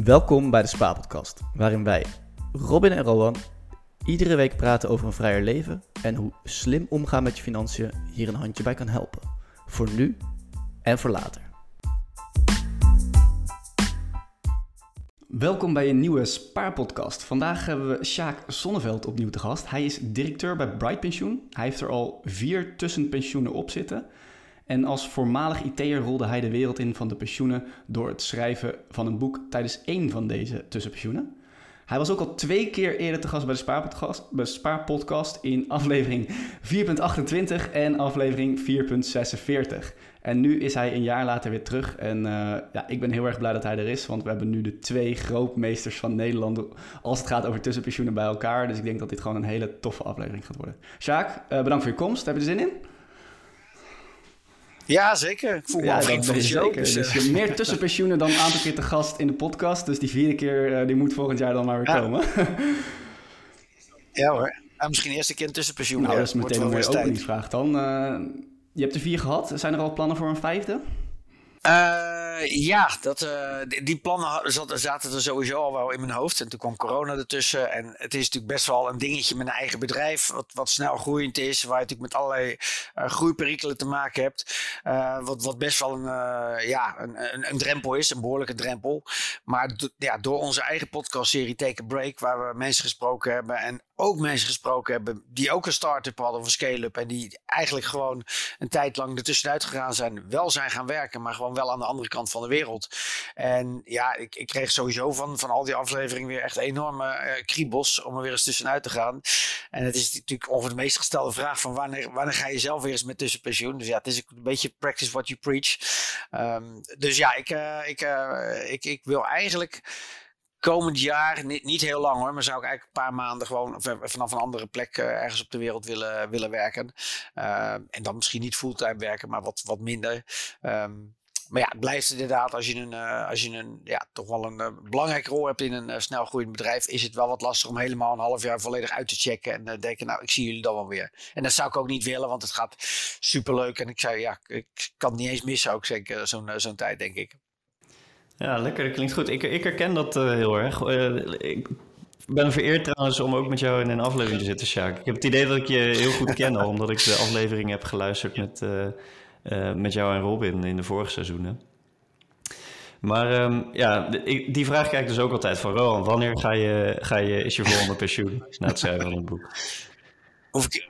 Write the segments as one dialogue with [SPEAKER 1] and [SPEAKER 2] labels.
[SPEAKER 1] Welkom bij de Spa-podcast, waarin wij, Robin en Rowan, iedere week praten over een vrijer leven en hoe slim omgaan met je financiën hier een handje bij kan helpen. Voor nu en voor later. Welkom bij een nieuwe Spaarpodcast. Vandaag hebben we Sjaak Sonneveld opnieuw te gast. Hij is directeur bij Bright Pensioen. Hij heeft er al vier tussenpensioenen op zitten. En als voormalig IT'er rolde hij de wereld in van de pensioenen door het schrijven van een boek tijdens één van deze tussenpensioenen. Hij was ook al twee keer eerder te gast bij de Spaarpodcast, bij in aflevering 4.28 en aflevering 4.46. En nu is hij een jaar later weer terug. En uh, ja, ik ben heel erg blij dat hij er is, want we hebben nu de twee grootmeesters van Nederland als het gaat over tussenpensioenen bij elkaar. Dus ik denk dat dit gewoon een hele toffe aflevering gaat worden. Sjaak, uh, bedankt voor je komst. Heb je er zin in?
[SPEAKER 2] Ja, zeker. Ik voel me ja, al vriend van de show.
[SPEAKER 1] Dus, dus je meer tussenpensioenen dan een aantal keer te gast in de podcast. Dus die vierde keer uh, die moet volgend jaar dan maar weer
[SPEAKER 2] ja.
[SPEAKER 1] komen.
[SPEAKER 2] ja hoor. En misschien eerst een keer een tussenpensioen.
[SPEAKER 1] Nou,
[SPEAKER 2] ja.
[SPEAKER 1] dat is meteen een mooie openingsvraag dan. Uh, je hebt er vier gehad. Zijn er al plannen voor een vijfde?
[SPEAKER 2] Uh, ja, dat, uh, die plannen zaten er sowieso al wel in mijn hoofd. En toen kwam corona ertussen. En het is natuurlijk best wel een dingetje met een eigen bedrijf. Wat, wat snel groeiend is. Waar je natuurlijk met allerlei uh, groeiperikelen te maken hebt. wat, wat best wel een, ja, een, een, een, drempel is. Een behoorlijke drempel. Maar ja, door onze eigen podcastserie Take a Break. Waar we mensen gesproken hebben. En ook mensen gesproken hebben die ook een start-up hadden of een scale-up. En die eigenlijk gewoon een tijd lang ertussenuit gegaan zijn. Wel zijn gaan werken, maar gewoon wel aan de andere kant van de wereld. En ja, ik, ik kreeg sowieso van, van al die afleveringen weer echt enorme uh, kriebels om er weer eens tussenuit te gaan. En het is natuurlijk over de meest gestelde vraag van wanneer, wanneer ga je zelf weer eens met tussenpensioen? Dus ja, het is een beetje practice what you preach. Um, dus ja, ik, uh, ik, uh, ik, ik wil eigenlijk komend jaar, niet, niet heel lang hoor, maar zou ik eigenlijk een paar maanden gewoon vanaf een andere plek ergens op de wereld willen, willen werken. Uh, en dan misschien niet fulltime werken, maar wat, wat minder. Um, maar ja, het blijft inderdaad, als je een, uh, als je een ja, toch wel een uh, belangrijke rol hebt in een uh, snel groeiend bedrijf, is het wel wat lastig om helemaal een half jaar volledig uit te checken en denken, nou, ik zie jullie dan wel weer. En dat zou ik ook niet willen, want het gaat superleuk. En ik zei, ja, ik kan het niet eens missen ook zeker zo'n zo'n tijd, denk ik.
[SPEAKER 1] Ja, lekker. Dat klinkt goed. Ik, ik herken dat heel erg. Ik ben vereerd trouwens om ook met jou in een aflevering te zitten, Sjaak. Ik heb het idee dat ik je heel goed ken omdat ik de aflevering heb geluisterd met, uh, met jou en Robin in de vorige seizoenen. Maar um, ja, die, vraag krijg ik dus ook altijd van Rowan. Wanneer ga je, ga je, is je volgende pensioen na het schrijven van het boek?
[SPEAKER 2] Hoeveel keer,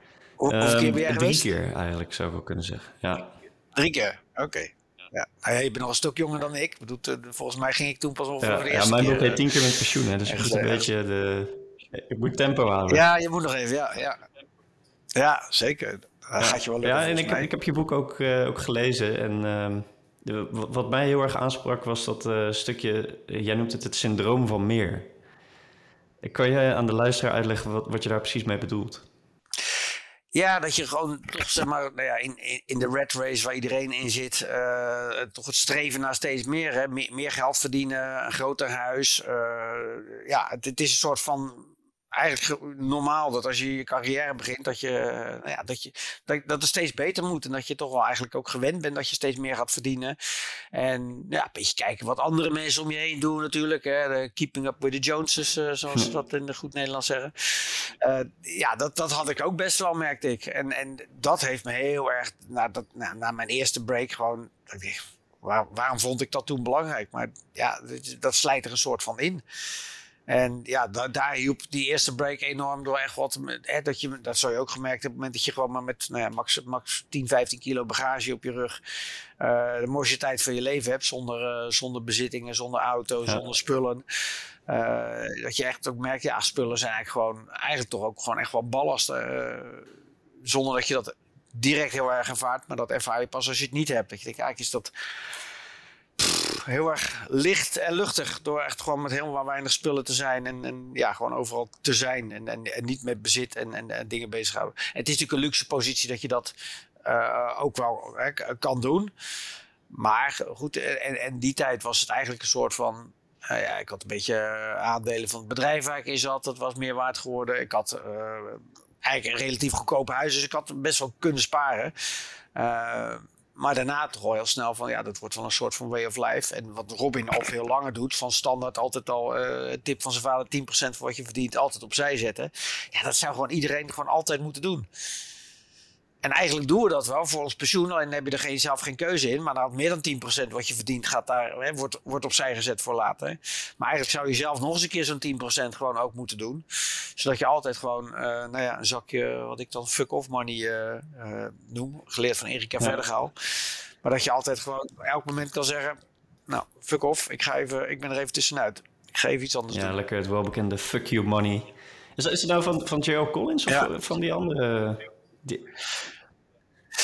[SPEAKER 2] keer ben jij
[SPEAKER 1] um,
[SPEAKER 2] geweest?
[SPEAKER 1] Drie keer eigenlijk, zou ik wel kunnen zeggen. Ja.
[SPEAKER 2] Drie keer, oké. Okay. Ja, nou, je bent nog een stuk jonger dan ik. Bedoel, volgens mij ging ik toen pas over
[SPEAKER 1] ja,
[SPEAKER 2] de
[SPEAKER 1] ja,
[SPEAKER 2] eerste
[SPEAKER 1] mijn
[SPEAKER 2] keer.
[SPEAKER 1] boek heet tien keer met pensioen, hè, dus ik moet een beetje de... Ik moet tempo houden.
[SPEAKER 2] Ja, je moet nog even, ja. Ja, ja zeker. Dat ja. gaat je wel lukken,
[SPEAKER 1] Ja, en ik, ik, heb je boek ook, uh, ook gelezen. En uh, de, wat mij heel erg aansprak was dat uh, stukje... Jij noemt het het syndroom van meer. Kan jij aan de luisteraar uitleggen wat, wat je daar precies mee bedoelt?
[SPEAKER 2] Ja, dat je gewoon toch zeg maar nou ja, in, in de red race waar iedereen in zit, uh, toch het streven naar steeds meer, hè? Meer, meer geld verdienen, een groter huis. Uh, ja, het, het, is een soort van eigenlijk normaal dat als je je carrière begint, dat je, nou ja, dat, je dat, dat het steeds beter moet. En dat je toch wel eigenlijk ook gewend bent dat je steeds meer gaat verdienen. En ja, een beetje kijken wat andere mensen om je heen doen natuurlijk. Hè. De keeping up with the Joneses, uh, zoals ze dat in de goed Nederlands zeggen. Uh, ja, dat, dat had ik ook best wel, merkte ik. En, en dat heeft me heel erg, na, dat, na, na mijn eerste break gewoon... Dat ik dacht, waar, waarom vond ik dat toen belangrijk? Maar ja, dat, dat slijt er een soort van in. En ja, da daar hielp die eerste break enorm door echt wat. Hè, dat, je, dat zou je ook gemerkt hebben. Op het moment dat je gewoon maar met nou ja, max, max 10, 15 kilo bagage op je rug. Uh, de mooiste tijd van je leven hebt. Zonder, uh, zonder bezittingen, zonder auto, ja. zonder spullen. Uh, dat je echt ook merkt, ja, spullen zijn eigenlijk gewoon. Eigenlijk toch ook gewoon echt wel ballast. zonder dat je dat direct heel erg ervaart. Maar dat ervaar je pas als je het niet hebt. Dat je denkt, eigenlijk is dat heel erg licht en luchtig. Door echt gewoon met helemaal weinig spullen te zijn. En, en ja, gewoon overal te zijn. En, en, niet met bezit en, en, en dingen bezighouden. En het is natuurlijk een luxe positie dat je dat uh, ook wel hè, kan doen. Maar goed, en, en die tijd was het eigenlijk een soort van. Uh, ja, ik had een beetje aandelen van het bedrijf waar ik in zat. Dat was meer waard geworden. Ik had uh, eigenlijk een relatief goedkoop huis. Dus ik had best wel kunnen sparen. Maar daarna toch al heel snel van ja, dat wordt wel een soort van way of life. En wat Robin al veel langer doet, van standaard altijd al uh, tip van zijn vader: 10% van wat je verdient altijd opzij zetten. Ja, dat zou gewoon iedereen gewoon altijd moeten doen. En eigenlijk doen we dat wel voor ons pensioen. Alleen heb je er geen, zelf geen keuze in. Maar dan meer dan 10% wat je verdient gaat daar, hè, wordt, wordt opzij gezet voor later. Maar eigenlijk zou je zelf nog eens een keer zo'n 10% gewoon ook moeten doen. Zodat je altijd gewoon uh, nou ja, een zakje, wat ik dan fuck-off money uh, uh, noem. Geleerd van Erika ja. Verdergaal. Maar dat je altijd gewoon elk moment kan zeggen... Nou, fuck off. Ik, ga even, ik ben er even tussenuit. Ik ga even iets anders
[SPEAKER 3] ja,
[SPEAKER 2] doen.
[SPEAKER 3] Ja, lekker het welbekende fuck you money. Is, is het nou van, van J.O. Collins of ja. van die andere... Die...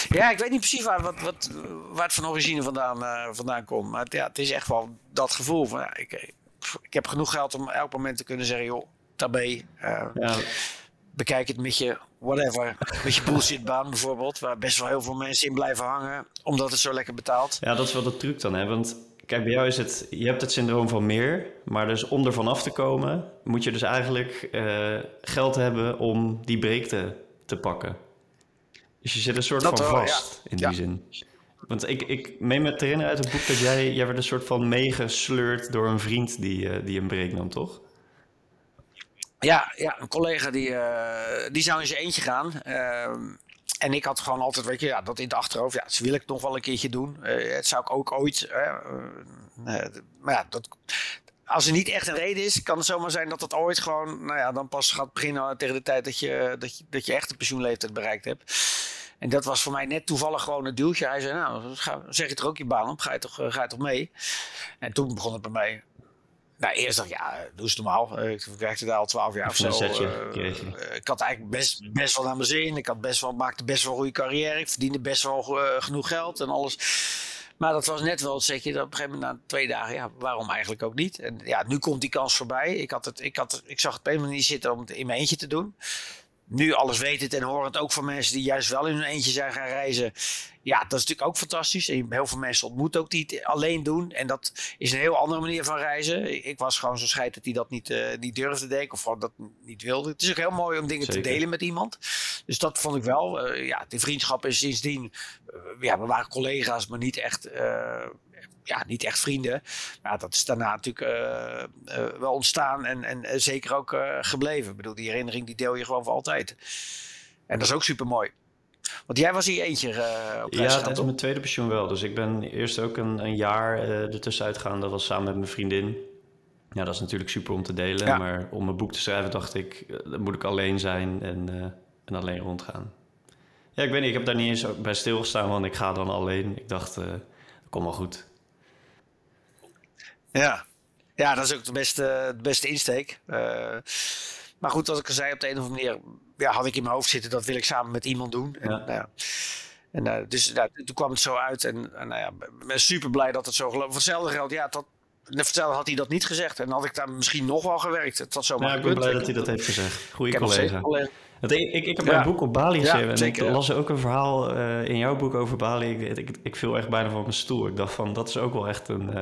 [SPEAKER 2] Ja, ik weet niet precies waar, wat, wat, waar het van origine vandaan, uh, vandaan komt. Maar het, ja, het is echt wel dat gevoel van... Ja, ik, ik heb genoeg geld om elk moment te kunnen zeggen... joh, tabé, uh, ja. bekijk het met je whatever. Met je bullshitbaan bijvoorbeeld... waar best wel heel veel mensen in blijven hangen... omdat het zo lekker betaalt.
[SPEAKER 3] Ja, dat is wel de truc dan, hè. Want kijk, bij jou is het... je hebt het syndroom van meer... maar dus om er vanaf te komen... moet je dus eigenlijk uh, geld hebben om die break te, te pakken. Dus je zit een soort dat van wel, vast ja. in die ja. zin. Want ik, ik meen me te herinneren uit het boek dat jij, jij werd een soort van meegesleurd door een vriend die, uh, die een break nam, toch?
[SPEAKER 2] Ja, ja een collega die, uh, die zou in zijn eentje gaan. Uh, en ik had gewoon altijd, weet je, ja, dat in het achterhoofd, ja, dat wil ik nog wel een keertje doen. Uh, het zou ik ook ooit. maar ja, dat, als er niet echt een reden is, kan het zomaar zijn dat het ooit gewoon, nou ja, dan pas gaat beginnen tegen de tijd dat je, dat je, dat je echt de pensioenleeftijd bereikt hebt. En dat was voor mij net toevallig gewoon een duwtje. Hij zei, nou, zeg je er ook je baan op, ga je, toch, ga je toch mee? En toen begon het bij mij. Nou, eerst dacht ik, ja, doe eens normaal. Ik werkte daar al twaalf jaar of zo. Uh, ik had eigenlijk best, best wel naar mijn zin. Ik had best wel, maakte best wel een goede carrière. Ik verdiende best wel uh, genoeg geld en alles. Maar dat was net wel het zetje dat op een gegeven moment na twee dagen, ja, waarom eigenlijk ook niet? En ja, nu komt die kans voorbij. Ik, had het, ik, had, ik zag het op een manier zitten om het in mijn eentje te doen nu alles wetend en horend ook van mensen die juist wel in hun eentje zijn gaan reizen. Ja, dat is natuurlijk ook fantastisch. En heel veel mensen ontmoet ook die het alleen doen. En dat is een heel andere manier van reizen. Ik was gewoon zo scheid dat hij dat niet, uh, niet durfde denken of dat niet wilde. Het is ook heel mooi om dingen Zeker. te delen met iemand. Dus dat vond ik wel. Uh, ja, de vriendschap is sindsdien. Uh, ja, we waren collega's, maar niet echt ja, niet echt vrienden. Maar dat is daarna natuurlijk uh, uh, wel ontstaan en, en zeker ook uh, gebleven. Ik bedoel, die herinnering die deel je gewoon voor altijd. En dat is ook super mooi. Want jij was hier eentje op
[SPEAKER 3] Ja, tijdens mijn tweede pensioen wel. Dus ik ben eerst ook een, een jaar ertussen uitgegaan. Dat was samen met mijn vriendin. Ja, dat is natuurlijk super om te delen. Ja. Maar om een boek te schrijven dacht ik, dan moet ik alleen zijn en, en alleen rondgaan. Ja, ik weet niet, ik heb daar niet eens bij stilgestaan, want ik ga dan alleen. Ik dacht, kom wel goed.
[SPEAKER 2] Ja. ja, dat is ook de beste, de beste insteek. Uh, maar goed, als ik al zei, op de een of andere manier ja, had ik in mijn hoofd zitten, dat wil ik samen met iemand doen. En, ja. Nou ja. En, uh, dus nou, toen kwam het zo uit en, en nou ja, ik ben super blij dat het zo gelopen. Voor hetzelfde geld, ja, dat, hetzelfde had hij dat niet gezegd. En dan had ik daar misschien nog wel gewerkt. Het had zo
[SPEAKER 3] ja, ik ben blij dat hij dat heeft gezegd. Goeie collega. Ik, ik, ik heb ja. mijn boek op Bali geschreven ja, en ik las ook een verhaal uh, in jouw boek over Bali. Ik, ik, ik, viel echt bijna van mijn stoel. Ik dacht van, dat is ook wel echt een... Uh,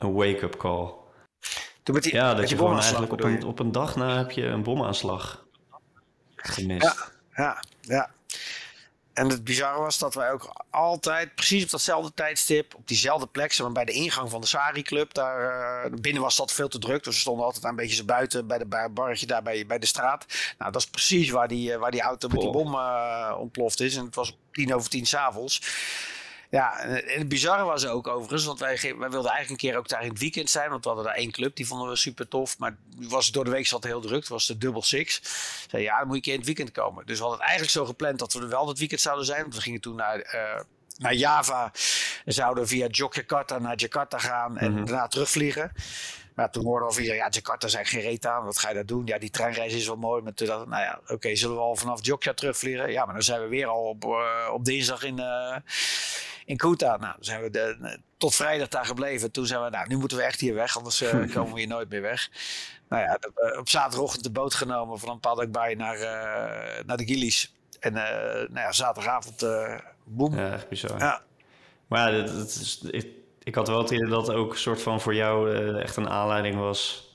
[SPEAKER 3] een wake-up call.
[SPEAKER 2] Toen die,
[SPEAKER 3] ja, dat je, gewoon eigenlijk op een, op een dag na heb je een bomaanslag gemist.
[SPEAKER 2] Ja, ja, ja. En het bizarre was dat wij ook altijd precies op datzelfde tijdstip, op diezelfde plek, zeg maar, bij de ingang van de Sari Club. Daar, uh, binnen was dat veel te druk, dus we stonden altijd een beetje zo buiten bij de barretje daar bij, bij de straat. Nou, dat is precies waar die, waar die auto met die bom uh, ontploft is. En het was tien over tien s'avonds. Ja, en het bizarre was ook overigens, want wij, wij wilden eigenlijk een keer ook daar in het weekend zijn, want we hadden daar één club, die vonden we super tof, maar was door de week zat heel druk, het was de Double Six. Zei ja, dan moet je een keer in het weekend komen. Dus we hadden het eigenlijk zo gepland dat we er wel dat weekend zouden zijn, want we gingen toen naar... Uh, naar Java en zouden via Yogyakarta naar Jakarta gaan en mm-hmm. daarna terugvliegen. Maar toen hoorden we via ja, Jakarta zijn geen reet aan. Wat ga je daar doen? Ja, die treinreis is wel mooi. Maar toen dacht nou ja, oké, okay, zullen we al vanaf Jogja terugvliegen? Ja, maar dan zijn we weer al op, uh, op dinsdag in, uh, in Kuta. Nou, zijn we de, tot vrijdag daar gebleven. Toen zijn we, nou, nu moeten we echt hier weg, anders uh, komen we hier nooit meer weg. Nou ja, op zaterdagochtend de boot genomen van een Paddock naar, naar de Gillies. En nou ja, zaterdagavond, boem.
[SPEAKER 3] Ja, echt bizar. Ja. Maar ja, dat, dat is, ik had wel het idee dat ook een soort van voor jou uh, echt een aanleiding was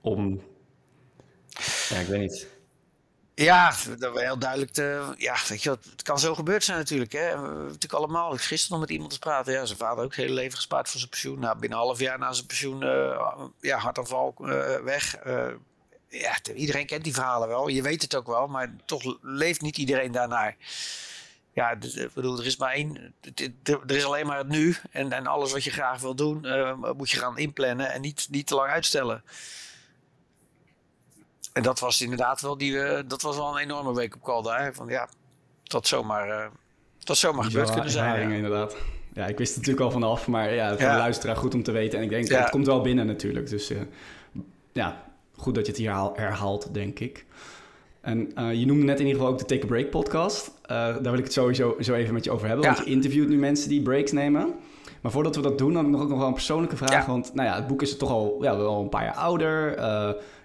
[SPEAKER 3] om. Ja, ik weet niet.
[SPEAKER 2] Ja, dat was heel duidelijk. Te, ja, weet je, het kan zo gebeurd zijn natuurlijk. Hè. Natuurlijk allemaal. Gisteren nog met iemand te praten. Ja, zijn vader ook het hele leven gespaard voor zijn pensioen. Nou, binnen een half jaar na zijn pensioen, uh, ja, hartaanval uh, weg. Uh, ja, iedereen kent die verhalen wel. Je weet het ook wel, maar toch leeft niet iedereen daarnaar. Ja, ik bedoel, er is maar één. Er is alleen maar het nu. En, en alles wat je graag wil doen, moet je gaan inplannen en niet, niet te lang uitstellen. En dat was inderdaad wel, die, uh, dat was wel een enorme wake-up call daar. Van ja, dat zomaar, uh, dat zomaar gebeurd kunnen zijn.
[SPEAKER 1] Ja. inderdaad. Ja, ik wist het natuurlijk al vanaf, maar ja, voor ja. de luisteraar goed om te weten. En ik denk, ja. het komt wel binnen natuurlijk. Dus uh, ja, goed dat je het hier herhaalt, denk ik. En je noemde net in ieder geval ook de Take a Break podcast. daar wil ik het sowieso zo even met je over hebben. Want je interviewt nu mensen die breaks nemen. Maar voordat we dat doen, dan heb ik nog ook nog wel een persoonlijke vraag. Want nou ja, het boek is toch al, ja, wel een paar jaar ouder.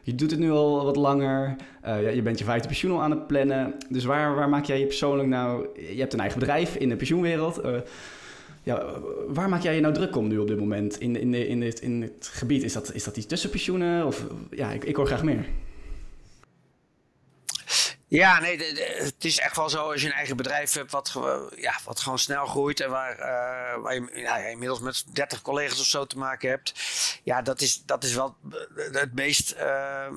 [SPEAKER 1] Je doet het nu al wat langer. Uh, je bent je vijfde pensioen al aan het plannen. Dus waar, waar maak jij je persoonlijk nou... Je hebt een eigen bedrijf in de pensioenwereld. Uh, ja, waar maak jij je nou druk om nu op dit moment in, in, in, het, in het gebied? Is dat, is dat iets tussen pensioenen? Of, ja, ik, ik hoor graag meer.
[SPEAKER 2] Ja, nee, het is echt wel zo als je een eigen bedrijf hebt wat, ja, wat gewoon snel groeit en waar, uh, waar je inmiddels met 30 collega's of zo te maken hebt. Ja, dat is, dat is wel het meest. Uh,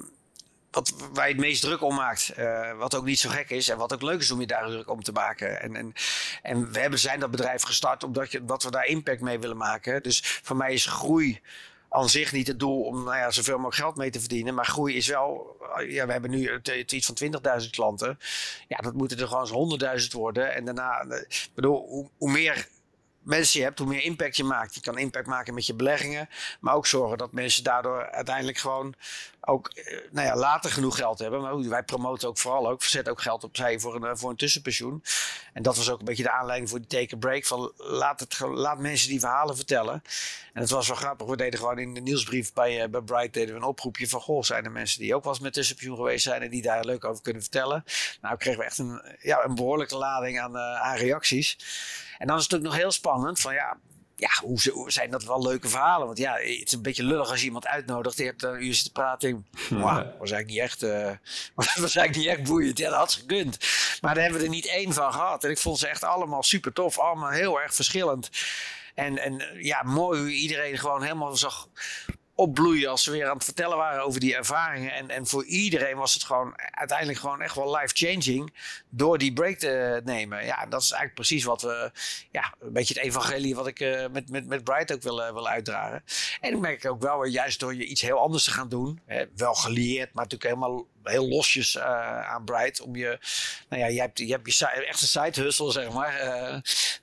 [SPEAKER 2] wat, waar je het meest druk om maakt. Wat ook niet zo gek is en wat ook leuk is om je daar druk om te maken. En, en, en we hebben, zijn dat bedrijf gestart omdat, je, omdat we daar impact mee willen maken. Dus voor mij is groei aan zich niet het doel om nou ja, zoveel mogelijk geld mee te verdienen. Maar groei is wel. Ja, we hebben nu iets van 20.000 klanten. Ja, dat moeten er gewoon eens 100.000 worden. En daarna, eh, bedoel, hoe meer mensen je hebt, hoe meer impact je maakt. Je kan impact maken met je beleggingen, maar ook zorgen dat mensen daardoor uiteindelijk gewoon ook eh, nou ja, later genoeg geld hebben. Wij promoten ook vooral ook, verzetten ook geld opzij voor een, eh, voor een tussenpensioen. En dat was ook een beetje de aanleiding voor die take a break. Van laat, het, laat mensen die verhalen vertellen. En het was wel grappig. We deden gewoon in de nieuwsbrief bij, uh, bij Bright deden we een oproepje van goh, zijn er mensen die ook wel eens met tussenpensioen geweest zijn en die daar leuk over kunnen vertellen. Nou kregen we echt een, ja, een behoorlijke lading aan, aan reacties. En dan is het natuurlijk nog heel spannend van ja, ja, hoe, zijn dat wel leuke verhalen? Want ja, het is een beetje lullig als je iemand uitnodigt. Je hebt een uur zitten praten. Wow, was eigenlijk niet echt, uh, was eigenlijk niet echt boeiend. Ja, dat had ze gekund. Maar daar hebben we er niet één van gehad. En ik vond ze echt allemaal super tof. Allemaal heel erg verschillend. En, en ja, mooi hoe iedereen gewoon helemaal zag opbloeien als ze weer aan het vertellen waren over die ervaringen. En, en voor iedereen was het gewoon uiteindelijk gewoon echt wel life-changing door die break te nemen. Ja, dat is eigenlijk precies wat we, ja, een beetje het evangelie wat ik uh, met, met, met Bright ook wil, uh, wil uitdragen. En ik merk ook wel, juist door je iets heel anders te gaan doen, hè, wel gelieerd, maar natuurlijk helemaal heel losjes uh, aan Bright. Om je, nou ja, je hebt je, hebt je echte side hustle, zeg maar.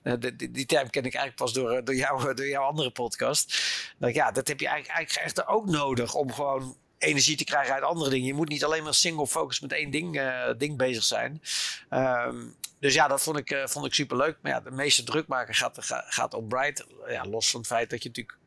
[SPEAKER 2] Uh, die, die term ken ik eigenlijk pas door, door, door jouw andere podcast. Dat, ja, dat heb je eigenlijk, eigenlijk echt ook nodig om gewoon energie te krijgen uit andere dingen. Je moet niet alleen maar single focus met één ding, ding bezig zijn. Um, dus ja, dat vond ik, vond ik super leuk. Maar ja, de meeste drukmaker gaat, gaat op Bright. Ja, los van het feit dat je natuurlijk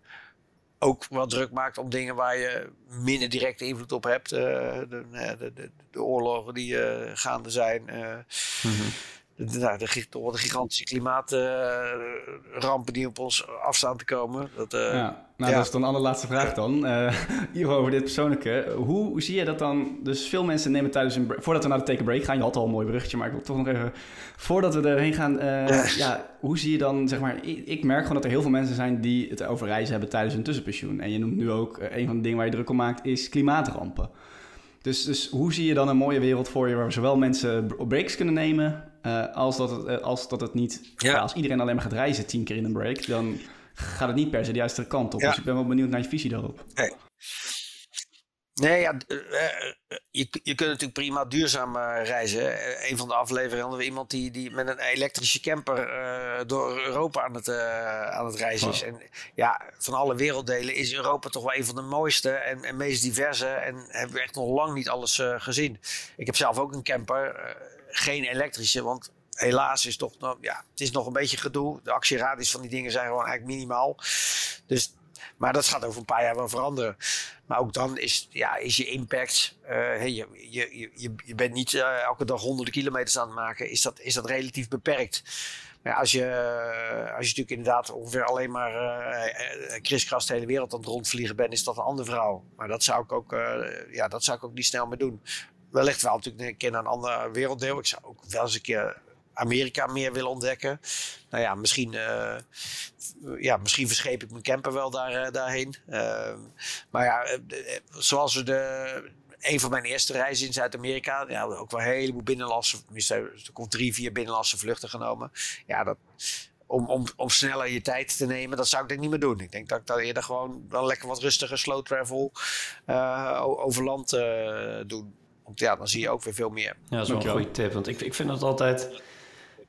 [SPEAKER 2] ook wat druk maakt om dingen waar je minder directe invloed op hebt. Uh, de, de, de, oorlogen die uh, gaande zijn. -hmm de, nou, de, de, gigantische klimaatrampen die op ons afstaan te komen. Dat, uh,
[SPEAKER 1] ja, nou, dat is dan de allerlaatste vraag dan. Uh, hier over dit persoonlijke. Hoe, zie je dat dan? Dus veel mensen nemen tijdens een... Voordat we naar de take break gaan, je had al een mooi bruggetje, maar ik wil toch nog even... Voordat we erheen gaan, uh, ja, hoe zie je dan, zeg maar... Ik, ik, merk gewoon dat er heel veel mensen zijn die het over reizen hebben tijdens hun tussenpensioen. En je noemt nu ook, een van de dingen waar je druk om maakt, is klimaatrampen. Dus, dus hoe zie je dan een mooie wereld voor je waar zowel mensen breaks kunnen nemen uh, als, dat het, uh, als dat het niet... Ja. Als iedereen alleen maar gaat reizen tien keer in een break, dan gaat het niet per se de juiste kant op. Ja. Dus ik ben wel benieuwd naar je visie daarop.
[SPEAKER 2] Nee. Nee, ja, uh, je, je kunt natuurlijk prima duurzaam reizen. een van de afleveringen hadden we iemand die, die met een elektrische camper door Europa aan het, aan het reizen is. Oh. En ja, van alle werelddelen is Europa toch wel een van de mooiste en, en meest diverse. En hebben we echt nog lang niet alles gezien. Ik heb zelf ook een camper geen elektrische, want helaas is toch ja, het is nog een beetje gedoe. De actieradius van die dingen zijn gewoon eigenlijk minimaal. Dus, maar dat gaat over een paar jaar wel veranderen. Maar ook dan is, ja, is je impact, uh, je, je, je, je bent niet uh, elke dag honderden kilometers aan het maken, is dat, is dat relatief beperkt. Maar als je, als je natuurlijk inderdaad ongeveer alleen maar uh, kriskras de hele wereld aan het rondvliegen bent, is dat een andere verhaal. Maar dat zou ik ook, ja, dat zou ik ook niet snel meer doen wellicht wel natuurlijk een keer naar een ander werelddeel. Ik zou ook wel eens een keer Amerika meer willen ontdekken. Nou ja, misschien, uh, ja, misschien verscheep ik mijn camper wel daar, daarheen. Uh, maar ja, zoals we de, een van mijn eerste reizen in Zuid-Amerika. Ja, ook wel een heleboel binnenlandse. Er komt drie, vier binnenlandse vluchten genomen. Ja, dat, om, om, om sneller je tijd te nemen, dat zou ik denk niet meer doen. Ik denk dat ik dan eerder gewoon wel lekker wat rustiger slow travel over land uh, ja, dan zie je ook weer veel meer.
[SPEAKER 3] Ja, dat is wel een goede tip. Want ik, ik vind het altijd...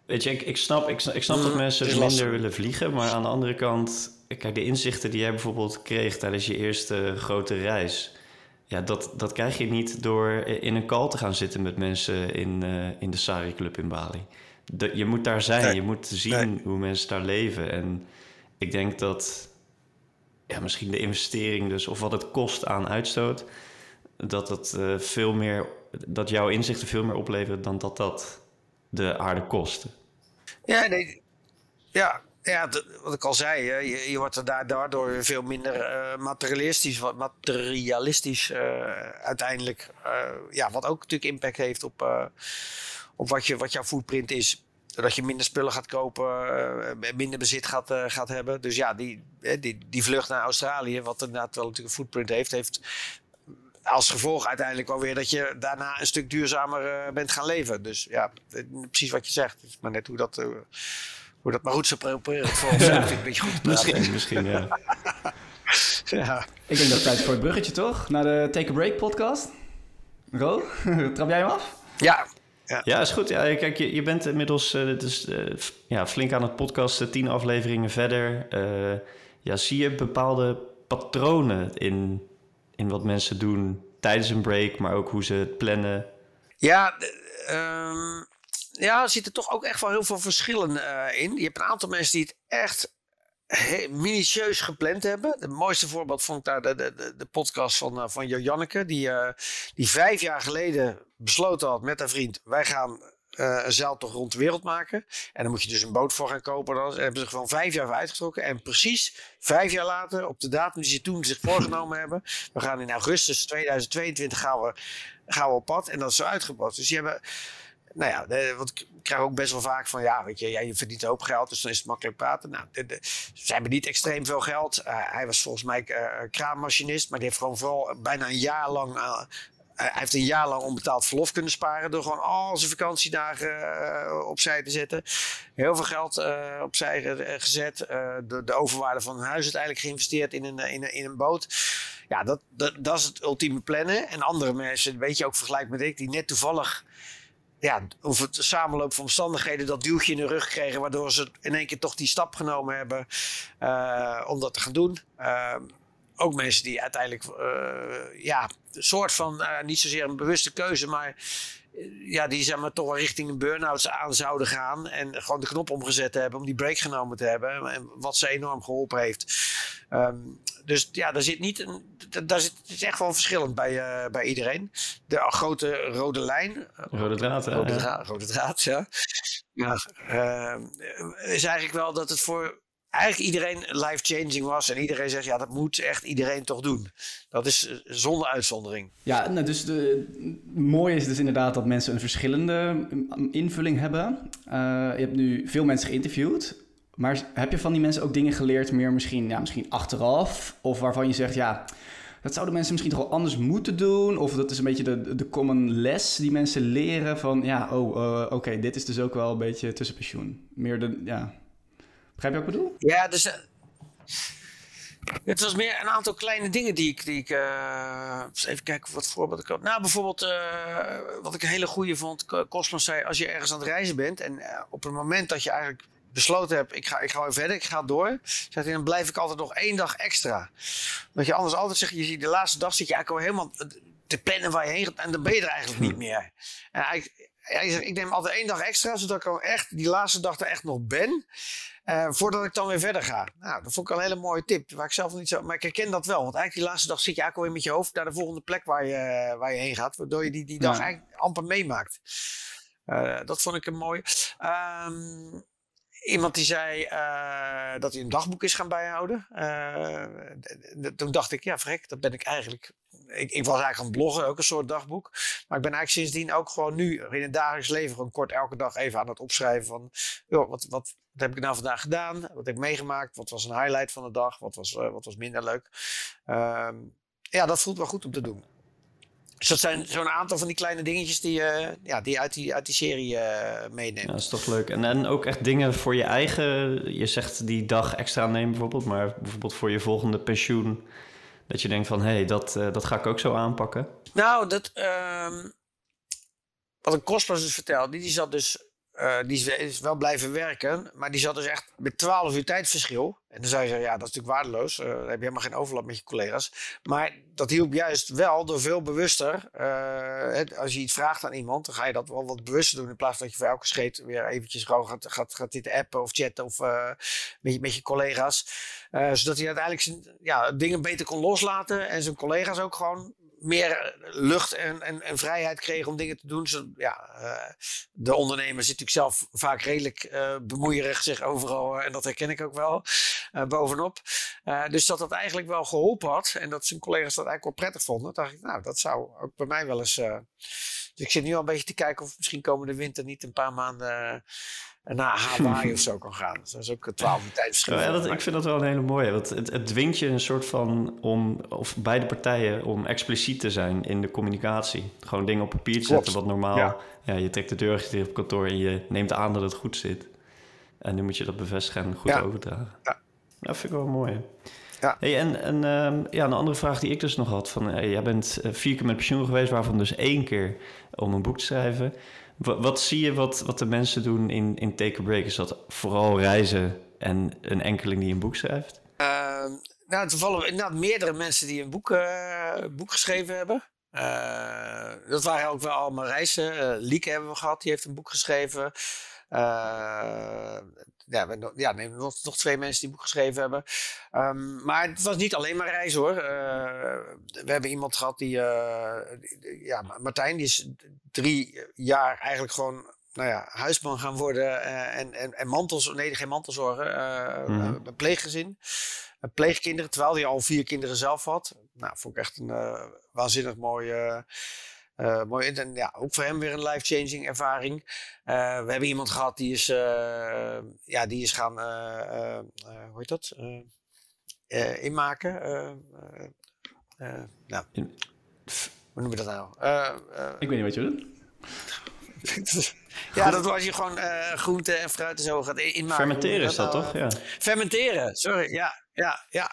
[SPEAKER 3] Weet je, ik, ik snap, ik, ik snap dat mm, mensen minder willen vliegen. Maar aan de andere kant... Kijk, de inzichten die jij bijvoorbeeld kreeg tijdens je eerste grote reis... Ja, dat, dat krijg je niet door in een call te gaan zitten met mensen in, uh, in de Sari Club in Bali. De, je moet daar zijn, je moet zien hoe mensen daar leven. En ik denk dat ja, misschien de investering dus, of wat het kost aan uitstoot, dat het uh, veel meer, dat jouw inzichten veel meer opleveren dan dat dat de aarde kost.
[SPEAKER 2] Ja, nee, ja, ja, wat ik al zei, je, je wordt er daardoor veel minder uh, materialistisch, wat materialistisch uh, uiteindelijk. Ja, wat ook natuurlijk impact heeft op, op wat, je, wat jouw footprint is. Doordat je minder spullen gaat kopen, minder bezit gaat, gaat hebben. Dus ja, die, die, die vlucht naar Australië, wat inderdaad wel natuurlijk een footprint heeft, heeft als gevolg uiteindelijk wel weer dat je daarna een stuk duurzamer bent gaan leven. Dus ja, precies wat je zegt. Maar net hoe dat hoe dat maar goed zou proberen voor ons een beetje goed
[SPEAKER 3] Misschien, misschien, ja.
[SPEAKER 1] ja. Ik denk dat het tijd voor het bruggetje, toch? Naar de Take a Break podcast. Ro, trap jij hem af?
[SPEAKER 2] Ja.
[SPEAKER 3] Ja. ja, is goed. Ja, kijk, je, je bent inmiddels uh, dus, uh, ja, flink aan het podcasten, tien afleveringen verder. Uh, ja, zie je bepaalde patronen in, in wat mensen doen tijdens een break, maar ook hoe ze het plannen?
[SPEAKER 2] Ja, um, ja, er zitten toch ook echt wel heel veel verschillen uh, in. Je hebt een aantal mensen die het echt minutieus gepland hebben. Het mooiste voorbeeld vond ik daar de, de, de podcast van, uh, van Janneke. Die, uh, die vijf jaar geleden besloten had met haar vriend... wij gaan uh, een zeiltocht rond de wereld maken. En dan moet je dus een boot voor gaan kopen. Dan hebben ze gewoon vijf jaar uitgetrokken. En precies vijf jaar later, op de datum die ze toen zich voorgenomen hebben... we gaan in augustus 2022 gaan we, gaan we op pad. En dat is zo uitgepast. Dus die hebben nou ja, want ik krijg ook best wel vaak van, ja, weet je, ja, je verdient een hoop geld, dus dan is het makkelijk praten. Nou, de, ze hebben niet extreem veel geld. Uh, hij was volgens mij uh, kraammachinist, maar die heeft gewoon vooral bijna een jaar lang hij heeft een jaar lang onbetaald verlof kunnen sparen door gewoon al zijn vakantiedagen uh, opzij te zetten. Heel veel geld uh, opzij gezet. Uh, de, de, overwaarde van een huis uiteindelijk geïnvesteerd in een, in een, in een boot. Ja, dat, dat, is het ultieme plannen. En andere mensen, weet je ook vergelijk met ik, die net toevallig ja, of het samenloop van omstandigheden dat duwtje in de rug kregen, waardoor ze in één keer toch die stap genomen hebben om dat te gaan doen. Uh, ook mensen die uiteindelijk, uh, ja, een soort van, niet zozeer een bewuste keuze, maar ja, die zeg maar toch wel richting een burn-out aan zouden gaan. En gewoon de knop omgezet hebben om die break genomen te hebben. En wat ze enorm geholpen heeft. Um, dus ja, daar zit niet een, daar zit, het is echt wel verschillend bij, uh, bij iedereen. De grote rode lijn.
[SPEAKER 3] Rode draad,
[SPEAKER 2] rode, draad, rode draad, ja. ja uh, is eigenlijk wel dat het voor eigenlijk iedereen life-changing was. En iedereen zegt, ja, dat moet echt iedereen toch doen. Dat is eh, zonder uitzondering.
[SPEAKER 1] Ja, nou, dus de, mooi is dus inderdaad dat mensen een verschillende mm, invulling hebben. Uh, je hebt nu veel mensen geïnterviewd. Maar heb je van die mensen ook dingen geleerd, meer misschien, ja, misschien achteraf? Of waarvan je zegt, ja, dat zouden mensen misschien toch wel anders moeten doen? Of dat is een beetje de, de common les die mensen leren van, ja, oh, uh, oké, dit is dus ook wel een beetje tussenpensioen. Meer de, ja, Begrijp je wat ik bedoel?
[SPEAKER 2] Ja, dus... Uh, het was meer een aantal kleine dingen die ik... Die ik uh, even kijken wat voorbeeld ik had. Nou, bijvoorbeeld uh, wat ik een hele goede vond. Cosmos zei, als je ergens aan het reizen bent... en op het moment dat je eigenlijk besloten hebt, ik ga, ik ga weer verder, ik ga door. Zegt hij, dan blijf ik altijd nog één dag extra. Want je anders altijd zegt, je ziet de laatste dag zit je eigenlijk al helemaal te plannen waar je heen gaat. En dan ben je er eigenlijk niet meer. En eigenlijk, ik neem altijd één dag extra, zodat ik al echt die laatste dag er echt nog ben. Uh, voordat ik dan weer verder ga. Nou, dat vond ik al een hele mooie tip. Waar ik zelf niet zo. Maar ik herken dat wel. Want eigenlijk die laatste dag zit je eigenlijk alweer met je hoofd naar de volgende plek waar je, waar je heen gaat. Waardoor je die, die dag eigenlijk amper meemaakt. Uh, dat vond ik een mooi. Um, iemand die zei uh, dat hij een dagboek is gaan bijhouden. toen dacht ik, ja, vrek, dat ben ik eigenlijk ik, was eigenlijk aan het bloggen, ook een soort dagboek. Maar ik ben eigenlijk sindsdien ook gewoon nu in het dagelijks leven gewoon kort elke dag even aan het opschrijven van, wat, wat, wat heb ik nou vandaag gedaan? Wat heb ik meegemaakt? Wat was een highlight van de dag? Wat was, uh, wat was minder leuk? Ehm, ja, dat voelt wel goed om te doen. Dus dat zijn zo'n aantal van die kleine dingetjes die, uh, ja, die uit die uit die serie uh, meeneemt.
[SPEAKER 3] Dat is toch leuk. En, en ook echt dingen voor je eigen... Je zegt die dag extra nemen bijvoorbeeld. Maar bijvoorbeeld voor je volgende pensioen... Dat je denkt van, hé, hey, dat, uh, dat ga ik ook zo aanpakken.
[SPEAKER 2] Nou, dat... Um, wat een kostbaar dus vertelde, die zat dus uh, die is wel blijven werken, maar die zat dus echt met 12 uur tijdverschil. En dan zou je ja, dat is natuurlijk waardeloos. Uh, dan heb je helemaal geen overlap met je collega's. Maar dat hielp juist wel door veel bewuster. Uh, als je iets vraagt aan iemand, dan ga je dat wel wat bewuster doen. In plaats van dat je voor elke scheet weer eventjes gewoon gaat, gaat, gaat dit appen of chatten of met, je, met je collega's. zodat hij uiteindelijk ja, dingen beter kon loslaten. En zijn collega's ook gewoon meer lucht en, en, en, vrijheid kregen om dingen te doen. Ja, uh, de ondernemer zit natuurlijk zelf vaak redelijk uh, bemoeierig zich overal, en dat herken ik ook wel, bovenop. dus dat dat eigenlijk wel geholpen had en dat zijn collega's dat eigenlijk wel prettig vonden, dacht ik, nou, dat zou ook bij mij wel eens. dus ik zit nu al een beetje te kijken of misschien komende winter niet een paar maanden naar Hawaii of zo kan gaan. Dus dat is ook een twaalf tijdverschil.
[SPEAKER 3] Ja, dat, ik vind dat wel een hele mooie. Want het, het dwingt je een soort van om, of beide partijen, om expliciet te zijn in de communicatie. Gewoon dingen op papier te zetten, wat normaal. Ja. je trekt de deur op kantoor en je neemt aan dat het goed zit. En nu moet je dat bevestigen en goed overdragen. Ja. Dat vind ik wel mooi. Ja. Hey, en en uh, ja, een andere vraag die ik dus nog had. Van, hey, jij bent eh, vier keer met pensioen geweest, waarvan dus één keer om een boek te schrijven. Wat, zie je wat, wat de mensen doen in, in Take a Break? Is dat vooral reizen en een enkeling die een boek schrijft?
[SPEAKER 2] Uh, nou, toevallig inderdaad meerdere mensen die een boek, uh, boek geschreven hebben. Uh, dat waren ook wel allemaal reizen. Uh, Lieke hebben we gehad, die heeft een boek geschreven. Ja, we, ja nee, nog, nog twee mensen die een boek geschreven hebben. Um, maar het was niet alleen maar reizen hoor. we hebben iemand gehad die, die, ja, Martijn, die is drie jaar eigenlijk gewoon nou ja, huisman gaan worden uh, en, en, en mantels, nee, geen mantelzorgen, uh, mm -hmm. een pleeggezin, pleegkinderen, terwijl hij al vier kinderen zelf had. Nou, vond ik echt een uh, waanzinnig mooie, mooi, en ja, ook voor hem weer een life-changing ervaring. we hebben iemand gehad die is, ja, die is gaan, hoe heet dat, inmaken. nou, hoe noem je dat nou?
[SPEAKER 1] Ik weet niet wat je doet.
[SPEAKER 2] ja, dat was je gewoon groente en fruit en zo gaat inmaken.
[SPEAKER 3] Fermenteren is dat, toch? Ja.
[SPEAKER 2] Fermenteren, sorry. Ja, ja, ja.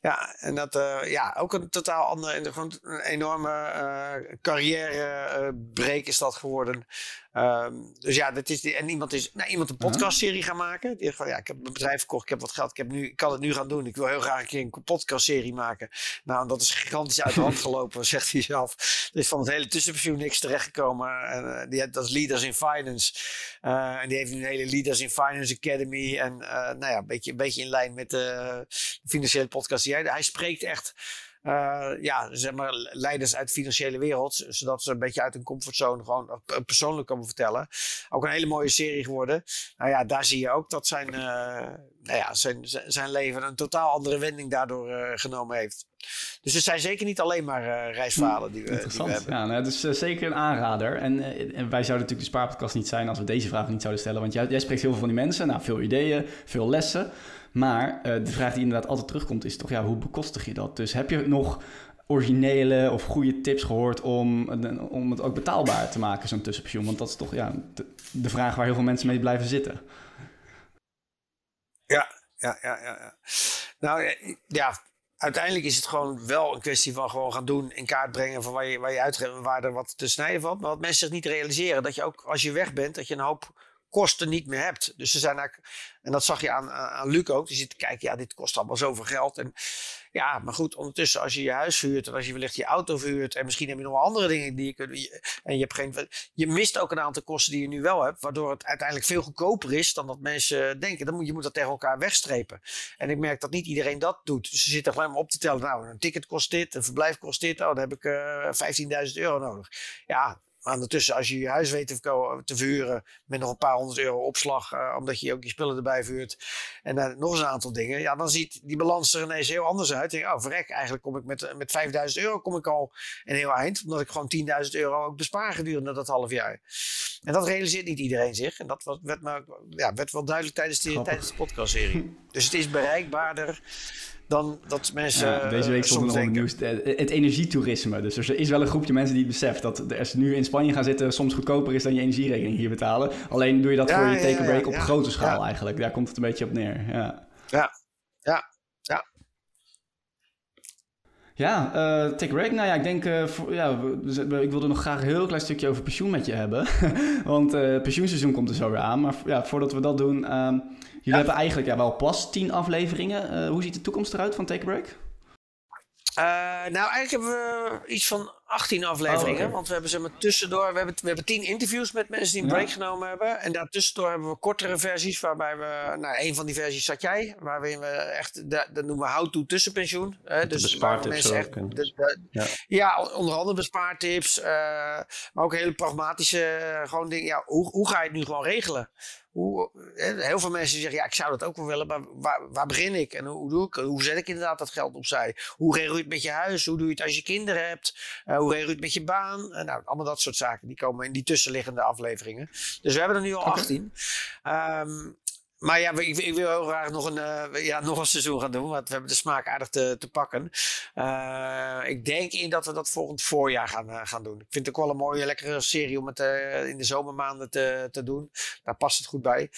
[SPEAKER 2] Ja, en dat, uh, ja, ook een totaal andere, gewoon een enorme uh, carrièrebreek is dat geworden. Um, dus ja, dat is die, en iemand is nou, iemand een podcastserie gaan maken. Die van, ja, ik heb mijn bedrijf verkocht, ik heb wat geld, ik, heb nu, ik kan het nu gaan doen. Ik wil heel graag een keer een podcastserie maken. Nou, dat is gigantisch uit de hand gelopen, zegt hij zelf. Er is van het hele tussenpensioen niks terechtgekomen. En, uh, die, dat is Leaders in Finance. Uh, en die heeft nu een hele Leaders in Finance Academy. En nou ja, een beetje, een beetje in lijn met de financiële podcast hij... Hij spreekt echt uh, ja, zeg maar, leiders uit de financiële wereld. Zodat ze een beetje uit hun comfortzone gewoon persoonlijk komen vertellen. Ook een hele mooie serie geworden. Nou ja, daar zie je ook dat zijn, uh, nou ja, zijn, zijn leven een totaal andere wending daardoor uh, genomen heeft. Dus het zijn zeker niet alleen maar reisverhalen die we, die we hebben.
[SPEAKER 1] Ja, nou, het is uh, zeker een aanrader. En, en, wij zouden natuurlijk de spaarpodcast niet zijn als we deze vraag niet zouden stellen. Want jij, jij spreekt heel veel van die mensen. Nou, veel ideeën, veel lessen. Maar uh, de vraag die inderdaad altijd terugkomt is toch, ja, hoe bekostig je dat? Dus heb je nog originele of goede tips gehoord om, om het ook betaalbaar te maken, zo'n tussenpensioen? Want dat is toch ja, de, vraag waar heel veel mensen mee blijven zitten.
[SPEAKER 2] Ja, ja, ja, ja. ja. Nou ja, uiteindelijk is het gewoon wel een kwestie van gewoon gaan doen, in kaart brengen van waar je, waar je uitgeeft en waar er wat te snijden valt. Maar wat mensen zich niet realiseren, dat je ook als je weg bent, dat je een hoop kosten niet meer hebt. Dus ze zijn eigenlijk, en dat zag je aan, aan Luc ook, die zit te kijken, ja, dit kost allemaal zoveel geld. En ja, maar goed, ondertussen als je je huis huurt en als je wellicht je auto huurt en misschien heb je nog wel andere dingen die je kunt, en je hebt geen, je mist ook een aantal kosten die je nu wel hebt, waardoor het uiteindelijk veel goedkoper is dan dat mensen denken. Dan moet, je moet dat tegen elkaar wegstrepen. En ik merk dat niet iedereen dat doet. Dus ze zitten alleen maar op te tellen, nou, een ticket kost dit, een verblijf kost dit, oh, dan heb ik uh, eh, 15.000 euro nodig. Ja, Maar ondertussen, als je je huis weet te, te verhuren met nog een paar honderd euro opslag, uh, omdat je ook je spullen erbij vuurt en uh, nog eens een aantal dingen, ja, dan ziet die balans er ineens heel anders uit. Denk, oh, verrek, eigenlijk kom ik met, met 5000 euro kom ik al een heel eind, omdat ik gewoon 10.000 euro ook bespaar gedurende dat half jaar. En dat realiseert niet iedereen zich. En dat werd, maar, ja, werd wel duidelijk tijdens, de, tijdens de podcastserie. dus het is bereikbaarder dan dat mensen. Ja,
[SPEAKER 1] deze week stond nog het nieuws. Het energietoerisme. Dus er is wel een groepje mensen die het beseft dat als ze nu in Spanje gaan zitten, soms goedkoper is dan je energierekening hier betalen. Alleen doe je dat voor je take-a-break op grote schaal eigenlijk. Daar komt het een beetje op neer. Ja,
[SPEAKER 2] ja, ja. ja.
[SPEAKER 1] Uh, take a break. Nou ja, ik denk, uh, voor, ja, ik wilde nog graag een heel klein stukje over pensioen met je hebben. Want uh, pensioenseizoen komt er zo weer aan. Maar ja, voordat we dat doen, um, Jullie hebben eigenlijk ja, wel pas tien afleveringen. Uh, hoe ziet de toekomst eruit van Take a Break?
[SPEAKER 2] Uh, nou, eigenlijk hebben we iets van 18 afleveringen. Oh, Want we hebben ze maar tussendoor. We hebben, we hebben 10 interviews met mensen die een break genomen hebben. En daartussendoor hebben we kortere versies. Waarbij we. Nou, een van die versies zat jij. Waarin we echt. Dat, dat noemen we how to tussenpensioen.
[SPEAKER 3] Hè, dus bespaartips echt. De, de,
[SPEAKER 2] ja. ja. onder andere bespaartips. Uh, maar ook hele pragmatische. gewoon dingen. Ja, hoe, hoe ga je het nu gewoon regelen? Hoe, heel veel mensen zeggen, ja, ik zou dat ook wel willen, maar waar, waar begin ik? En hoe, doe ik? Hoe zet ik inderdaad dat geld opzij? Hoe regel je het met je huis? Hoe doe je het als je kinderen hebt? Uh, hoe regel je het met je baan? Uh, nou, allemaal dat soort zaken. Die komen in die tussenliggende afleveringen. Dus we hebben er nu al 18. Okay. Um, maar ja, ik, ik, wil heel graag nog een, uh, ja, nog een seizoen gaan doen. Want we hebben de smaak aardig te, te pakken. Uh, ik denk in dat we dat volgend voorjaar gaan, uh, gaan doen. Ik vind het ook wel een mooie, lekkere serie om het in de zomermaanden te, te doen. Daar past het goed bij.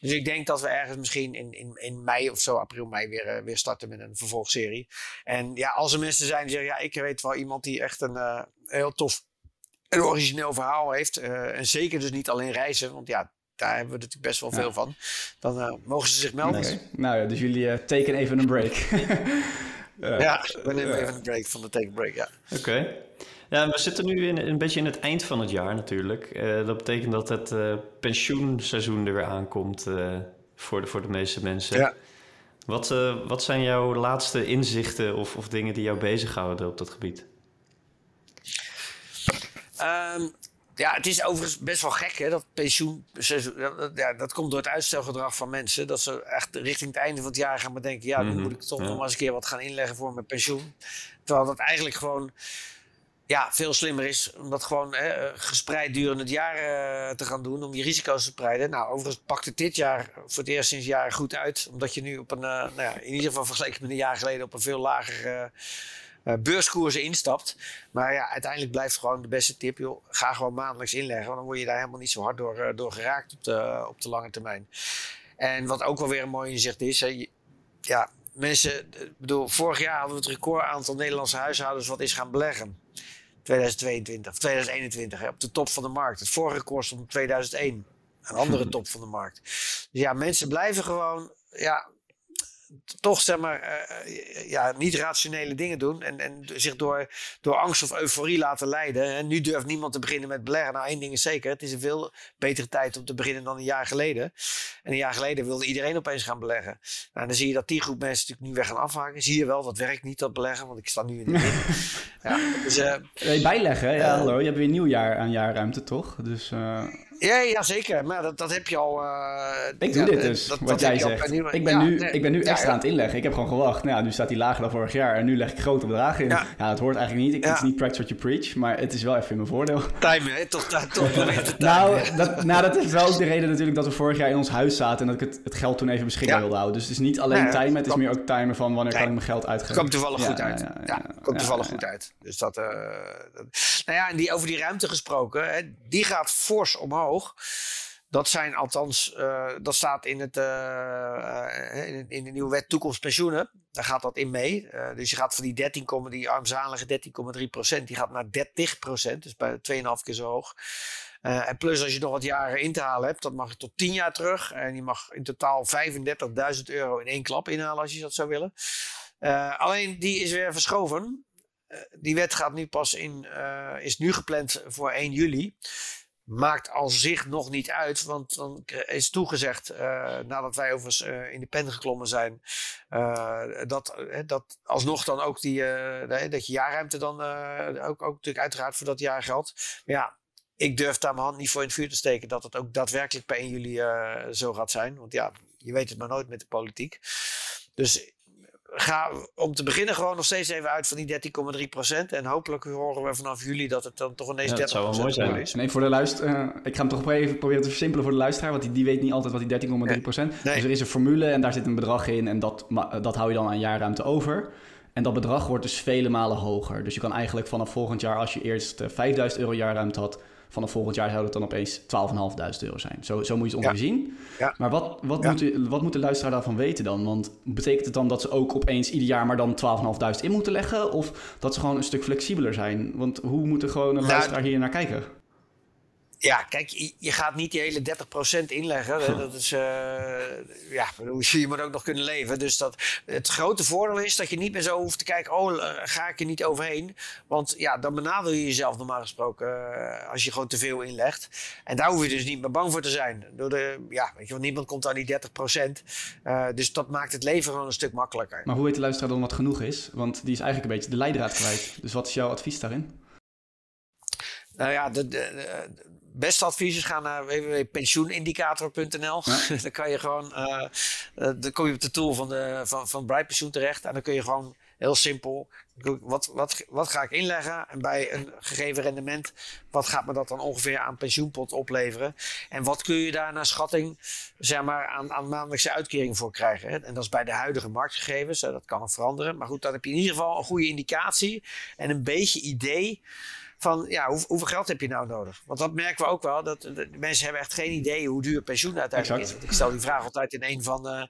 [SPEAKER 2] Dus ik denk dat we ergens misschien in, in, in mei of zo, april, mei, weer, weer starten met een vervolgserie. En ja, als er mensen zijn die zeggen, ja, ik weet wel iemand die echt een heel tof een origineel verhaal heeft. en zeker dus niet alleen reizen. Want ja, daar hebben we natuurlijk best wel veel van. Dan uh, mogen ze zich melden.
[SPEAKER 1] Nee. Nou ja, dus jullie uh, tekenen even een break.
[SPEAKER 2] ja, we nemen even een break van de take break, ja.
[SPEAKER 3] Oké. Okay. Ja, we zitten nu in, een beetje in het eind van het jaar natuurlijk. dat betekent dat het pensioenseizoen er weer aankomt voor, de, voor de meeste mensen. Ja. Wat, wat zijn jouw laatste inzichten of, of dingen die jou bezighouden op dat gebied?
[SPEAKER 2] Um, ja, het is overigens best wel gek, hè, dat pensioen. Ja, dat komt door het uitstelgedrag van mensen. Dat ze echt richting het einde van het jaar gaan bedenken: ja, nu mhm. moet ik toch nog maar eens een keer wat gaan inleggen voor mijn pensioen. Terwijl dat eigenlijk gewoon ja, veel slimmer is om dat gewoon hè, gespreid durende het jaar uh, te gaan doen. Om je risico's te spreiden. Nou, overigens pakt het dit jaar voor het eerst sinds jaren goed uit. Omdat je nu op een, uh, nou ja, in ieder geval vergeleken met een jaar geleden, op een veel lager. Uh, beurskoersen instapt. Maar ja, uiteindelijk blijft gewoon de beste tip, joh, ga gewoon maandelijks inleggen. Want dan word je daar helemaal niet zo hard door, uh, door geraakt op de, op de lange termijn. En wat ook wel weer een mooi inzicht is, hè, ja, mensen, bedoel, vorig jaar hadden we het record aantal Nederlandse huishoudens wat is gaan beleggen. 2022 of 2021, hè, op de top van de markt. Het vorige record stond in 2001. Een andere top van de markt. Dus ja, mensen blijven gewoon ja, toch zeg maar, uh, ja, niet rationele dingen doen. En, en zich door, door angst of euforie laten leiden. En nu durft niemand te beginnen met beleggen. Nou, één ding is zeker. Het is een veel betere tijd om te beginnen dan een jaar geleden. En een jaar geleden wilde iedereen opeens gaan beleggen. Nou, dan zie je dat die groep mensen natuurlijk nu weer gaan afhaken. Zie je wel, dat werkt niet, dat beleggen. Want ik sta nu in de ja,
[SPEAKER 1] dus, uh, bijleggen, ja, hallo. Je hebt weer een nieuw jaar aan jaarruimte, toch? Dus...
[SPEAKER 2] Ja, ja, zeker. Maar dat, dat heb je al. Uh,
[SPEAKER 1] ik doe dit dus, dat, wat dat jij zegt. ik ben nu, ik ben nu extra aan het inleggen. Ik heb gewoon gewacht. Nou ja, nu staat die lager dan vorig jaar. En nu leg ik grote bedragen in. Ja, het hoort eigenlijk niet. Het is niet practice what you preach. Maar het is wel even in mijn voordeel.
[SPEAKER 2] Time, hè? Toch, toch
[SPEAKER 1] nou, dat, nou, dat is wel ook de reden natuurlijk dat we vorig jaar in ons huis zaten. En dat ik het, het geld toen even beschikbaar wilde houden. Dus het is niet alleen timen. Het is meer ook timen van wanneer kan ik mijn geld uitgeven.
[SPEAKER 2] Komt toevallig goed uit. Ja, komt toevallig goed uit. Dus dat, uh, dat... Nou ja, en die, over die ruimte gesproken. Die gaat fors omhoog. Dat zijn althans, uh, dat staat in, het, uh, in, in, de nieuwe wet toekomstpensioenen. Daar gaat dat in mee. Dus je gaat van die 13, die armzalige 13,3 procent, die gaat naar 30 procent. Dus bij 2,5 keer zo hoog. en plus als je nog wat jaren in te halen hebt, dat mag je tot 10 jaar terug. En je mag in totaal 35.000 euro in één klap inhalen als je dat zou willen. alleen die is weer verschoven. die wet gaat nu pas in, is nu gepland voor 1 juli maakt als zich nog niet uit. Want dan is toegezegd, uh, nadat wij overigens uh, in de pen geklommen zijn, uh, dat, dat alsnog dan ook die, dat je jaarruimte dan ook, ook natuurlijk uiteraard voor dat jaar geldt. Maar ja, ik durf daar mijn hand niet voor in het vuur te steken dat het ook daadwerkelijk per 1 juli zo gaat zijn. Want ja, je weet het maar nooit met de politiek. Dus ga om te beginnen gewoon nog steeds even uit van die 13,3% En hopelijk horen we vanaf juli dat het dan toch ineens ja, 30
[SPEAKER 3] zou mooi zijn.
[SPEAKER 1] is. Nee, voor de luister, uh, ik ga hem toch even proberen te versimpelen voor de luisteraar. Want die, die weet niet altijd wat die 13,3% nee. Dus er is een formule en daar zit een bedrag in. En dat, dat hou je dan aan jaarruimte over. En dat bedrag wordt dus vele malen hoger. Dus je kan eigenlijk vanaf volgend jaar, als je eerst 5000 eh, euro jaarruimte had vanaf volgend jaar zou het dan opeens 12.500 euro zijn. Zo, zo moet je het ongeveer zien. Ja. Maar wat, wat, moet u, wat moet de luisteraar daarvan weten dan? Want betekent het dan dat ze ook opeens ieder jaar maar dan 12.500 in moeten leggen? Of dat ze gewoon een stuk flexibeler zijn? Want hoe moet er gewoon een luisteraar hier naar kijken?
[SPEAKER 2] Ja, kijk, je, gaat niet die hele 30% inleggen. Dat is, uh, ja, je moet ook nog kunnen leven. Dus dat, het grote voordeel is dat je niet meer zo hoeft te kijken, oh, eh, ga ik er niet overheen? Want ja, dan benadel je jezelf normaal gesproken uh, als je gewoon te veel inlegt. En daar hoef je dus niet meer bang voor te zijn. Door de, ja, weet je, want niemand komt aan die 30%. Uh, dus dat maakt het leven gewoon een stuk makkelijker.
[SPEAKER 1] Maar hoe weet de luisteraar dan wat genoeg is? Want die is eigenlijk een beetje de leidraad kwijt. Dus wat is jouw advies daarin?
[SPEAKER 2] Nou ja, de, de, beste advies is ga naar www.pensioenindicator.nl. dan kan je gewoon, uh, dan kom je op de tool van, de, van, van Bright Pensioen terecht. En dan kun je gewoon heel simpel, wat, wat, wat ga ik inleggen? En bij een gegeven rendement, wat gaat me dat dan ongeveer aan pensioenpot opleveren? En wat kun je daar naar schatting, zeg maar, aan, aan maandelijkse uitkering voor krijgen? Hè? En dat is bij de huidige marktgegevens, dat kan veranderen. Maar goed, dan heb je in ieder geval een goede indicatie en een beetje idee van ja, hoe, hoeveel geld heb je nou nodig? Want dat merken we ook wel. Dat de, mensen hebben echt geen idee hoe duur pensioen uiteindelijk is. Want ik stel die vraag altijd in een van, uh,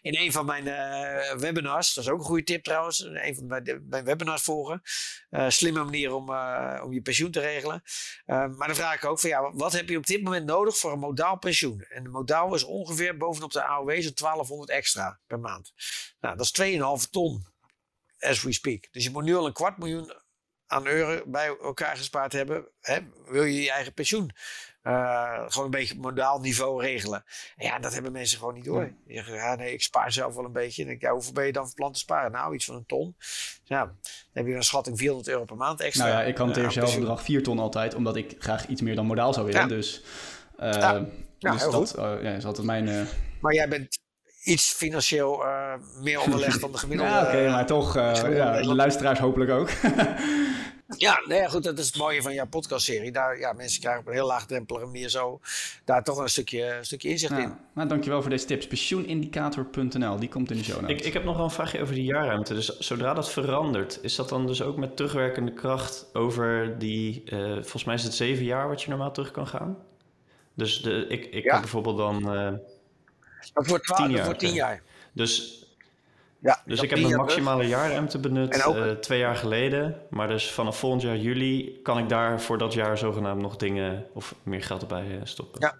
[SPEAKER 2] in een van mijn uh, webinars. Dat is ook een goede tip trouwens. Een van mijn, mijn webinars volgen. Uh, slimme manier om, om je pensioen te regelen. maar dan vraag ik ook van ja, wat heb je op dit moment nodig voor een modaal pensioen? En de modaal is ongeveer bovenop de AOW zo'n 1200 extra per maand. Nou, dat is 2,5 ton as we speak. Dus je moet nu al een kwart miljoen aan euro bij elkaar gespaard hebben, hè, wil je je eigen pensioen uh, gewoon een beetje op modaal niveau regelen. En ja, dat hebben mensen gewoon niet door. Je zegt, ja, nee, ik spaar zelf wel een beetje. En denk, ja, hoeveel ben je dan van plan te sparen? Nou, iets van een ton. Dus ja, dan heb je een schatting 400 euro per maand extra.
[SPEAKER 1] Nou ja, ik hanteer uh, zelf bedrag 4 ton altijd, omdat ik graag iets meer dan modaal zou willen. Dus, uh, ja. dus dat ja, is altijd mijn...
[SPEAKER 2] Maar jij bent iets financieel meer onderlegd dan de gemiddelde.
[SPEAKER 1] ja, oké, maar toch, ja, de luisteraars hopelijk ook.
[SPEAKER 2] Ja, nee, goed, dat is het mooie van jouw podcastserie. Daar, ja, mensen krijgen op een heel laagdrempelige manier zo daar toch een stukje, een stukje inzicht in.
[SPEAKER 1] Nou, dankjewel voor deze tips. Pensioenindicator.nl, die komt in de show notes.
[SPEAKER 3] Ik, ik heb nog wel een vraagje over die jaarruimte. Dus zodra dat verandert, is dat dan dus ook met terugwerkende kracht over die, uh, volgens mij is het zeven jaar wat je normaal terug kan gaan? Dus de, ik, ik heb bijvoorbeeld dan... Uh,
[SPEAKER 2] dat wordt tien jaar. Voor tien jaar.
[SPEAKER 3] Dus ja, dus ik heb mijn maximale jaarruimte benut uh, twee jaar geleden. Maar dus vanaf volgend jaar juli kan ik daar voor dat jaar zogenaamd nog dingen of meer geld erbij uh, stoppen.
[SPEAKER 2] Ja.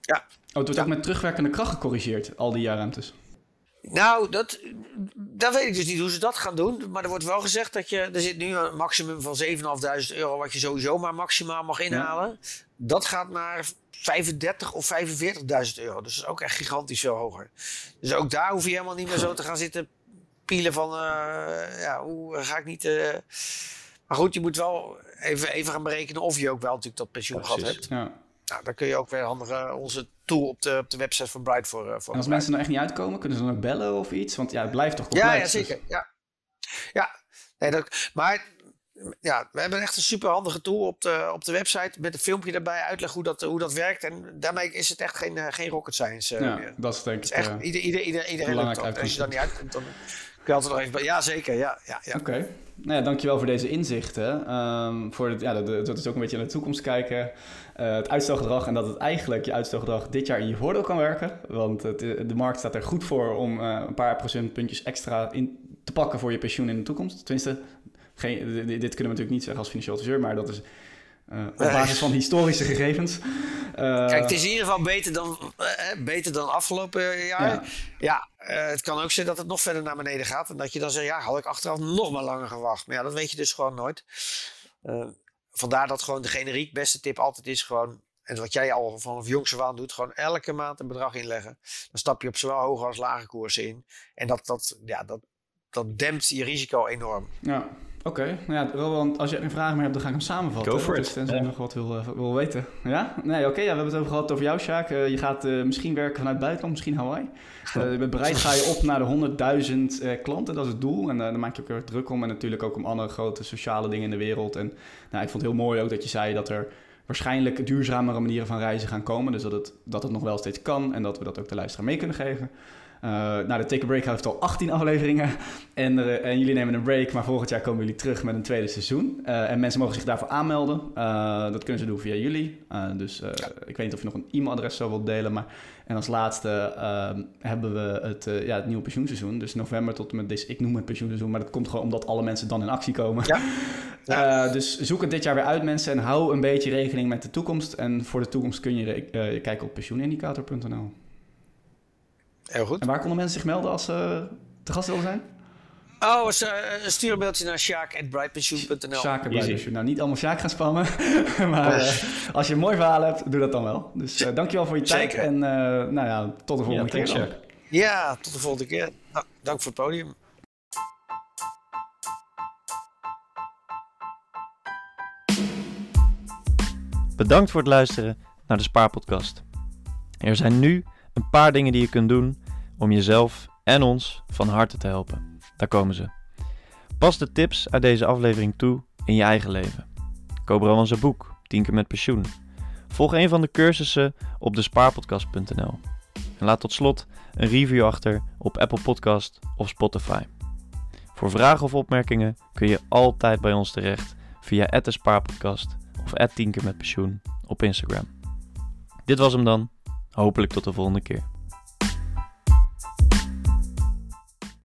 [SPEAKER 2] ja. Oh,
[SPEAKER 1] het wordt ook met terugwerkende kracht gecorrigeerd, al die jaarruimtes.
[SPEAKER 2] Nou, dat, dat weet ik dus niet hoe ze dat gaan doen. Maar er wordt wel gezegd dat je. Er zit nu een maximum van 7.500 euro. wat je sowieso maar maximaal mag inhalen. Dat gaat naar 35 of 45.000 euro. Dus dat is ook echt gigantisch veel hoger. Dus ook daar hoef je helemaal niet meer zo te gaan zitten pielen van. Uh, ja, hoe ga ik niet. Uh... Maar goed, je moet wel even, even gaan berekenen of je ook wel natuurlijk dat pensioen gehad hebt. Ja. Nou, daar kun je ook weer handige onze tool op de, op de website van Bright voor. Uh, voor
[SPEAKER 1] en als mensen er echt niet uitkomen, kunnen ze dan ook bellen of iets? Want ja, het blijft toch
[SPEAKER 2] complex. Ja, ja zeker. Ja, ja. Nee, dat, maar ja, we hebben echt een super handige tool op de, op de website met een filmpje daarbij uitleg hoe dat, hoe dat werkt. En daarmee is het echt geen, eh, geen rocket science. Uh,
[SPEAKER 1] ja, dat is denk ik.
[SPEAKER 2] Echt, uh, ieder, ieder, ieder, iedereen Als je dan niet uitkomt, dan kun je altijd nog even... Ja, zeker. Ja, ja, ja.
[SPEAKER 1] Oké. Okay. Nou ja, dankjewel voor deze inzichten. Um, voor het, ja, dat, dat is ook een beetje naar de toekomst kijken. Uh, het uitstelgedrag en dat het eigenlijk je uitstelgedrag dit jaar in je voordeel kan werken. Want het, de markt staat er goed voor om uh, een paar procentpuntjes extra in te pakken voor je pensioen in de toekomst. Tenminste, geen, dit, kunnen we natuurlijk niet zeggen als financieel adviseur, maar dat is uh, op basis van historische gegevens.
[SPEAKER 2] Uh, Kijk, het is in ieder geval beter dan, uh, beter dan afgelopen jaar. Ja, ja het kan ook zijn dat het nog verder naar beneden gaat. En dat je dan zegt, ja, had ik achteraf nog maar langer gewacht. Maar ja, dat weet je dus gewoon nooit. vandaar dat gewoon de generiek beste tip altijd is gewoon... En wat jij al vanaf jongs af doet, gewoon elke maand een bedrag inleggen. Dan stap je op zowel hoge als lage koersen in. En dat, dat, ja, dat, dat dempt je risico enorm.
[SPEAKER 1] Ja. Oké, nou ja, Roland, als je een vraag meer hebt, dan ga ik hem samenvatten.
[SPEAKER 3] Go for
[SPEAKER 1] dus,
[SPEAKER 3] it.
[SPEAKER 1] Tenzij je nog wat wil, uh, wil weten. Ja? Nee, oké, ja, we hebben het over gehad over jou, Sjaak. Uh, je gaat uh, misschien werken vanuit het buitenland, misschien Hawaii. Uh, met bereid ga je op naar de 100.000 klanten, dat is het doel. En daar maak je ook heel erg druk om. En natuurlijk ook om andere grote sociale dingen in de wereld. En nou, ik vond het heel mooi ook dat je zei dat er waarschijnlijk duurzamere manieren van reizen gaan komen. Dus dat het, dat het nog wel steeds kan en dat we dat ook de luisteraar mee kunnen geven. Uh, nou, de Take a Break heeft al 18 afleveringen. En, uh, en, jullie nemen een break, maar volgend jaar komen jullie terug met een tweede seizoen. Uh, en mensen mogen zich daarvoor aanmelden. dat kunnen ze doen via jullie. dus ik weet niet of je nog een e-mailadres zou wilt delen. Maar... En als laatste ehm, hebben we het, ja, het nieuwe pensioenseizoen. Dus november tot en met deze, ik noem het pensioenseizoen. Maar dat komt gewoon omdat alle mensen dan in actie komen.
[SPEAKER 2] Ja.
[SPEAKER 1] ja. dus zoek het dit jaar weer uit mensen. En hou een beetje rekening met de toekomst. En voor de toekomst kun je kijken op pensioenindicator.nl.
[SPEAKER 2] Heel goed.
[SPEAKER 1] En waar konden mensen zich melden als ze te gast willen zijn?
[SPEAKER 2] Oh, stuur een mailtje naar sjaak.brightpensioen.nl
[SPEAKER 1] Sjaak Nou, niet allemaal Sjaak gaan spammen. maar uh, als je een mooi verhaal hebt, doe dat dan wel. Dus uh, dankjewel voor je tijd.
[SPEAKER 2] Zeker.
[SPEAKER 1] En uh, nou ja, tot de volgende
[SPEAKER 3] ja,
[SPEAKER 1] keer.
[SPEAKER 3] Dan.
[SPEAKER 2] Ja, tot de volgende keer. Nou, dank voor het podium.
[SPEAKER 3] Bedankt voor het luisteren naar de Spaarpodcast. Er zijn nu een paar dingen die je kunt doen om jezelf en ons van harte te helpen. Daar komen ze. Pas de tips uit deze aflevering toe in je eigen leven. Koop Rowan zijn boek, 10 keer met pensioen. Volg een van de cursussen op despaarpodcast.nl. En laat tot slot een review achter op Apple Podcast of Spotify. Voor vragen of opmerkingen kun je altijd bij ons terecht via de Spaarpodcast of 10 keer met op Instagram. Dit was hem dan. Hopelijk tot de volgende keer.